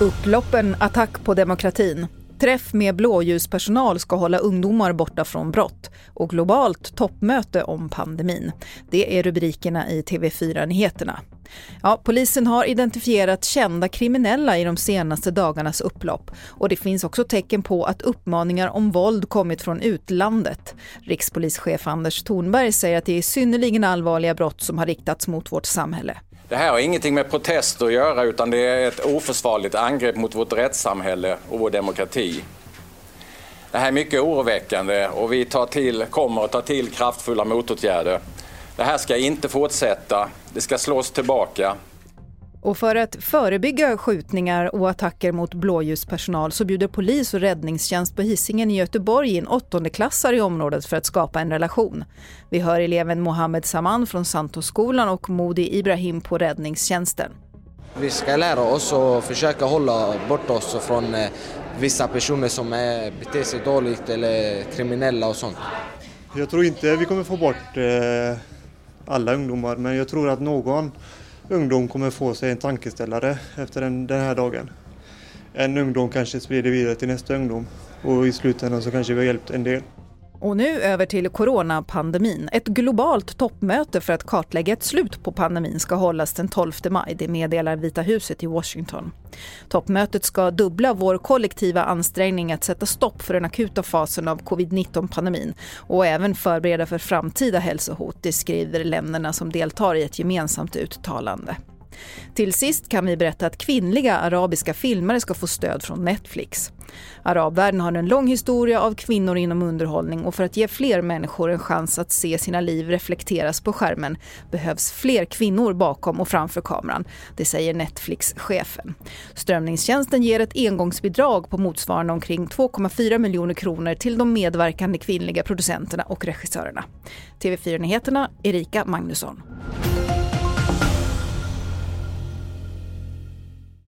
Upploppen attack på demokratin. Träff med blåljuspersonal ska hålla ungdomar borta från brott och globalt toppmöte om pandemin. Det är rubrikerna i TV4-nyheterna. Ja, polisen har identifierat kända kriminella i de senaste dagarnas upplopp och det finns också tecken på att uppmaningar om våld kommit från utlandet. Rikspolischef Anders Thornberg säger att det är synnerligen allvarliga brott som har riktats mot vårt samhälle. Det här har ingenting med protester att göra utan det är ett oförsvarligt angrepp mot vårt rättssamhälle och vår demokrati. Det här är mycket oroväckande och vi tar till, kommer att ta till kraftfulla motåtgärder. Det här ska inte fortsätta, det ska slås tillbaka. Och för att förebygga skjutningar och attacker mot blåljuspersonal så bjuder polis och räddningstjänst på Hisingen i Göteborg in åttondeklassare i området för att skapa en relation. Vi hör eleven Mohammed Saman från Santosskolan och Modi Ibrahim på räddningstjänsten. Vi ska lära oss och försöka hålla bort oss från eh, vissa personer som beter sig dåligt eller kriminella och sånt. Jag tror inte vi kommer få bort eh, alla ungdomar men jag tror att någon ungdom kommer få sig en tankeställare efter den, den här dagen. En ungdom kanske sprider vidare till nästa ungdom och i slutändan så kanske vi har hjälpt en del. Och nu över till coronapandemin. Ett globalt toppmöte för att kartlägga ett slut på pandemin ska hållas den 12 maj. Det meddelar Vita huset i Washington. Toppmötet ska dubbla vår kollektiva ansträngning att sätta stopp för den akuta fasen av covid-19-pandemin och även förbereda för framtida hälsohot, det skriver länderna som deltar i ett gemensamt uttalande. Till sist kan vi berätta att kvinnliga arabiska filmare ska få stöd från Netflix. Arabvärlden har en lång historia av kvinnor inom underhållning och för att ge fler människor en chans att se sina liv reflekteras på skärmen behövs fler kvinnor bakom och framför kameran. Det säger Netflix-chefen. Strömningstjänsten ger ett engångsbidrag på motsvarande omkring 2,4 miljoner kronor till de medverkande kvinnliga producenterna och regissörerna. TV4-nyheterna, Erika Magnusson.